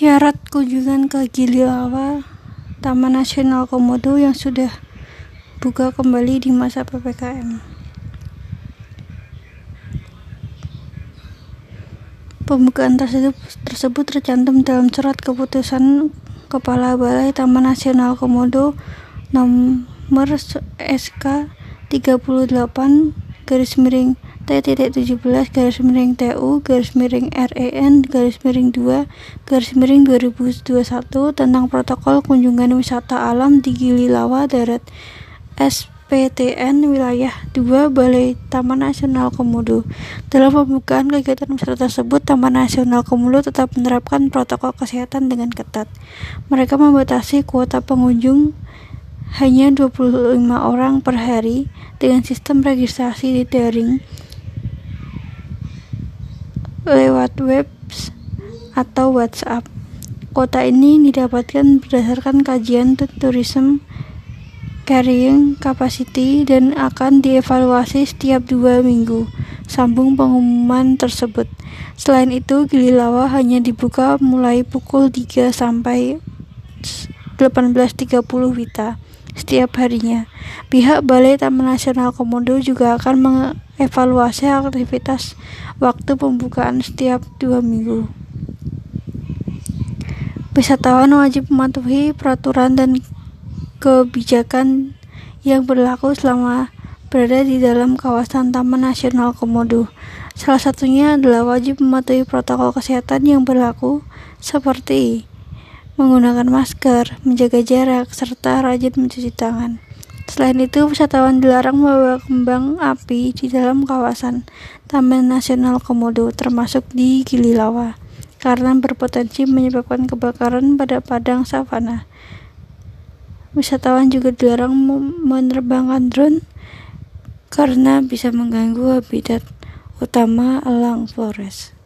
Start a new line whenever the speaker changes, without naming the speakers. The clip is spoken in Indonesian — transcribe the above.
Syarat kunjungan ke Gililawa, Taman Nasional Komodo yang sudah buka kembali di masa PPKM. Pembukaan tersebut, tersebut tercantum dalam surat keputusan Kepala Balai Taman Nasional Komodo nomor SK 38 garis miring T-17 garis miring TU garis miring REN garis miring 2 garis miring 2021 tentang protokol kunjungan wisata alam di Gili Lawa Darat SPTN Wilayah 2 Balai Taman Nasional Komodo. Dalam pembukaan kegiatan wisata tersebut, Taman Nasional Komodo tetap menerapkan protokol kesehatan dengan ketat. Mereka membatasi kuota pengunjung hanya 25 orang per hari dengan sistem registrasi di daring lewat web atau WhatsApp. Kota ini didapatkan berdasarkan kajian tourism carrying capacity dan akan dievaluasi setiap dua minggu. Sambung pengumuman tersebut. Selain itu, Gililawa hanya dibuka mulai pukul 3 sampai 18.30 Wita setiap harinya. Pihak Balai Taman Nasional Komodo juga akan mengevaluasi aktivitas waktu pembukaan setiap dua minggu. Wisatawan wajib mematuhi peraturan dan kebijakan yang berlaku selama berada di dalam kawasan Taman Nasional Komodo. Salah satunya adalah wajib mematuhi protokol kesehatan yang berlaku seperti menggunakan masker, menjaga jarak, serta rajin mencuci tangan. Selain itu, wisatawan dilarang membawa kembang api di dalam kawasan Taman Nasional Komodo, termasuk di Gililawa, karena berpotensi menyebabkan kebakaran pada padang savana. Wisatawan juga dilarang menerbangkan drone karena bisa mengganggu habitat utama elang flores.